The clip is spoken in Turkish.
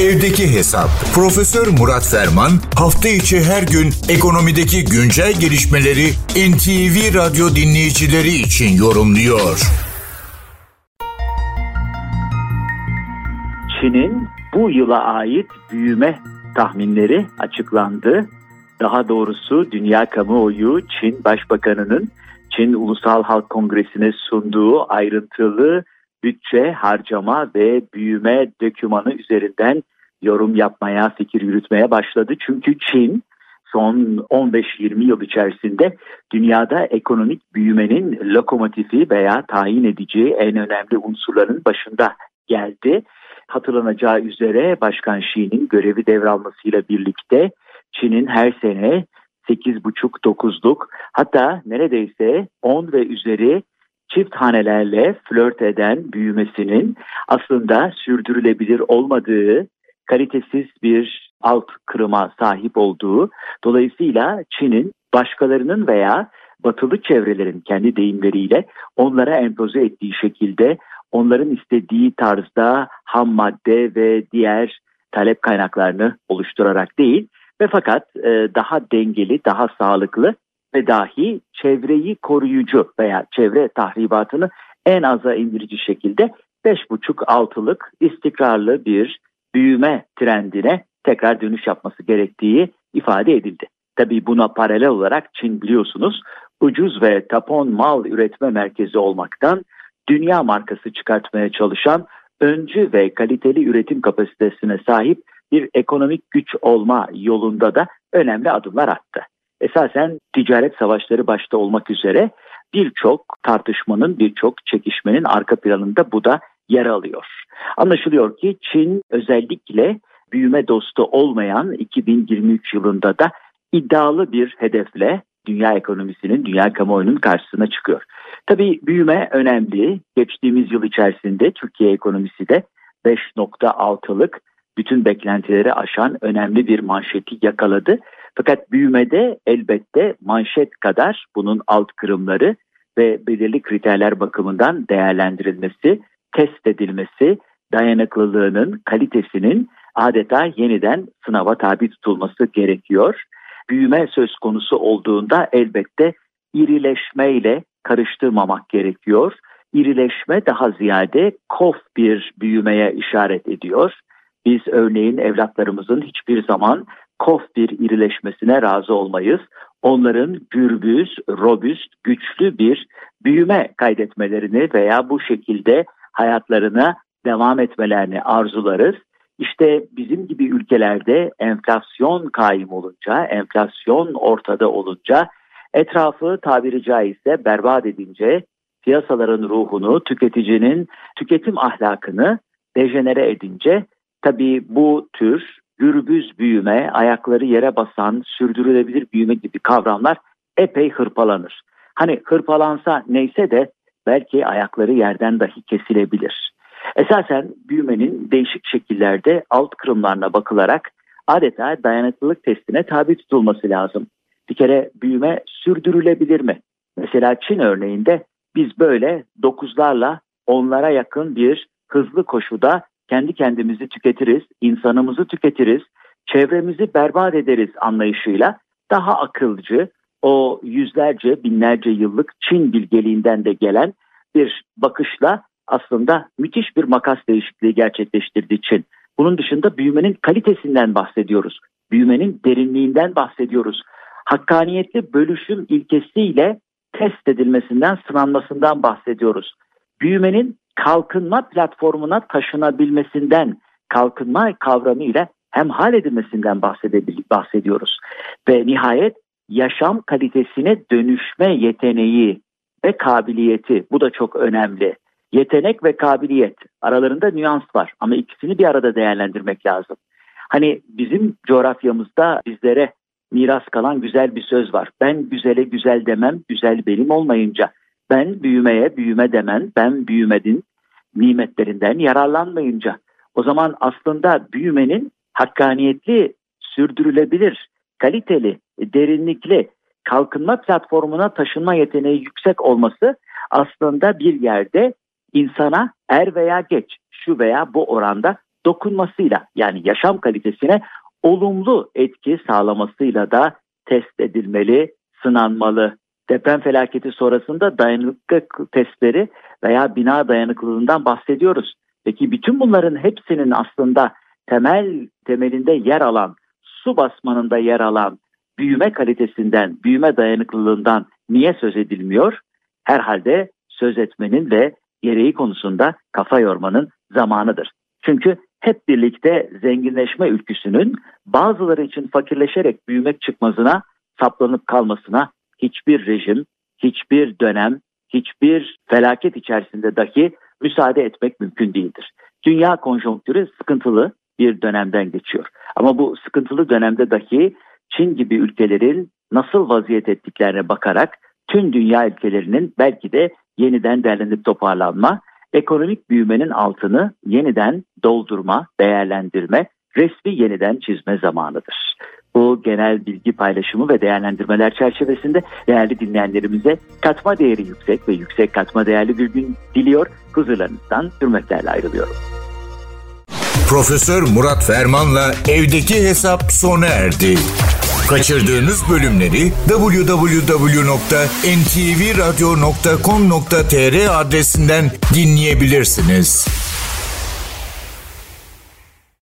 Evdeki Hesap. Profesör Murat Ferman hafta içi her gün ekonomideki güncel gelişmeleri NTV Radyo dinleyicileri için yorumluyor. Çin'in bu yıla ait büyüme tahminleri açıklandı. Daha doğrusu dünya kamuoyu Çin Başbakanı'nın Çin Ulusal Halk Kongresi'ne sunduğu ayrıntılı bütçe, harcama ve büyüme dokümanı üzerinden yorum yapmaya, fikir yürütmeye başladı. Çünkü Çin son 15-20 yıl içerisinde dünyada ekonomik büyümenin lokomotifi veya tayin edici en önemli unsurların başında geldi. Hatırlanacağı üzere Başkan Xi'nin görevi devralmasıyla birlikte Çin'in her sene 8,5-9'luk hatta neredeyse 10 ve üzeri çift hanelerle flört eden büyümesinin aslında sürdürülebilir olmadığı, kalitesiz bir alt kırıma sahip olduğu, dolayısıyla Çin'in başkalarının veya batılı çevrelerin kendi deyimleriyle onlara empoze ettiği şekilde onların istediği tarzda ham madde ve diğer talep kaynaklarını oluşturarak değil ve fakat e, daha dengeli, daha sağlıklı ve dahi çevreyi koruyucu veya çevre tahribatını en aza indirici şekilde 5,5-6'lık istikrarlı bir büyüme trendine tekrar dönüş yapması gerektiği ifade edildi. Tabii buna paralel olarak Çin biliyorsunuz ucuz ve tapon mal üretme merkezi olmaktan dünya markası çıkartmaya çalışan öncü ve kaliteli üretim kapasitesine sahip bir ekonomik güç olma yolunda da önemli adımlar attı. Esasen ticaret savaşları başta olmak üzere birçok tartışmanın, birçok çekişmenin arka planında bu da yer alıyor. Anlaşılıyor ki Çin özellikle büyüme dostu olmayan 2023 yılında da iddialı bir hedefle dünya ekonomisinin, dünya kamuoyunun karşısına çıkıyor. Tabii büyüme önemli. Geçtiğimiz yıl içerisinde Türkiye ekonomisi de 5.6'lık bütün beklentileri aşan önemli bir manşeti yakaladı. Fakat büyümede elbette manşet kadar bunun alt kırımları ve belirli kriterler bakımından değerlendirilmesi, test edilmesi, dayanıklılığının, kalitesinin adeta yeniden sınava tabi tutulması gerekiyor. Büyüme söz konusu olduğunda elbette irileşmeyle karıştırmamak gerekiyor. İrileşme daha ziyade kof bir büyümeye işaret ediyor. Biz örneğin evlatlarımızın hiçbir zaman kof bir irileşmesine razı olmayız. Onların gürbüz, robüst, güçlü bir büyüme kaydetmelerini veya bu şekilde hayatlarına devam etmelerini arzularız. İşte bizim gibi ülkelerde enflasyon kaim olunca, enflasyon ortada olunca, etrafı tabiri caizse berbat edince, piyasaların ruhunu, tüketicinin tüketim ahlakını dejenere edince, tabii bu tür gürbüz büyüme, ayakları yere basan, sürdürülebilir büyüme gibi kavramlar epey hırpalanır. Hani hırpalansa neyse de belki ayakları yerden dahi kesilebilir. Esasen büyümenin değişik şekillerde alt kırımlarına bakılarak adeta dayanıklılık testine tabi tutulması lazım. Bir kere büyüme sürdürülebilir mi? Mesela Çin örneğinde biz böyle dokuzlarla onlara yakın bir hızlı koşuda kendi kendimizi tüketiriz, insanımızı tüketiriz, çevremizi berbat ederiz anlayışıyla daha akılcı, o yüzlerce, binlerce yıllık Çin bilgeliğinden de gelen bir bakışla aslında müthiş bir makas değişikliği gerçekleştirdi Çin. Bunun dışında büyümenin kalitesinden bahsediyoruz. Büyümenin derinliğinden bahsediyoruz. Hakkaniyetli bölüşüm ilkesiyle test edilmesinden, sınanmasından bahsediyoruz. Büyümenin kalkınma platformuna taşınabilmesinden, kalkınma kavramıyla hemhal edilmesinden bahsediyoruz. Ve nihayet yaşam kalitesine dönüşme yeteneği ve kabiliyeti bu da çok önemli. Yetenek ve kabiliyet aralarında nüans var ama ikisini bir arada değerlendirmek lazım. Hani bizim coğrafyamızda bizlere miras kalan güzel bir söz var. Ben güzele güzel demem, güzel benim olmayınca. Ben büyümeye büyüme demen, ben büyümedin nimetlerinden yararlanmayınca. O zaman aslında büyümenin hakkaniyetli, sürdürülebilir, kaliteli, derinlikli, kalkınma platformuna taşınma yeteneği yüksek olması aslında bir yerde insana er veya geç şu veya bu oranda dokunmasıyla yani yaşam kalitesine olumlu etki sağlamasıyla da test edilmeli, sınanmalı. Deprem felaketi sonrasında dayanıklılık testleri veya bina dayanıklılığından bahsediyoruz. Peki bütün bunların hepsinin aslında temel temelinde yer alan, su basmanında yer alan büyüme kalitesinden, büyüme dayanıklılığından niye söz edilmiyor? Herhalde söz etmenin ve gereği konusunda kafa yormanın zamanıdır. Çünkü hep birlikte zenginleşme ülküsünün bazıları için fakirleşerek büyümek çıkmazına saplanıp kalmasına hiçbir rejim, hiçbir dönem, hiçbir felaket içerisinde dahi müsaade etmek mümkün değildir. Dünya konjonktürü sıkıntılı bir dönemden geçiyor. Ama bu sıkıntılı dönemde dahi Çin gibi ülkelerin nasıl vaziyet ettiklerine bakarak tüm dünya ülkelerinin belki de yeniden derlenip toparlanma, ekonomik büyümenin altını yeniden doldurma, değerlendirme, resmi yeniden çizme zamanıdır. Bu genel bilgi paylaşımı ve değerlendirmeler çerçevesinde değerli dinleyenlerimize katma değeri yüksek ve yüksek katma değerli bir gün diliyor. Huzurlarınızdan hürmetlerle ayrılıyorum. Profesör Murat Ferman'la evdeki hesap sona erdi. Kaçırdığınız bölümleri www.ntvradio.com.tr adresinden dinleyebilirsiniz.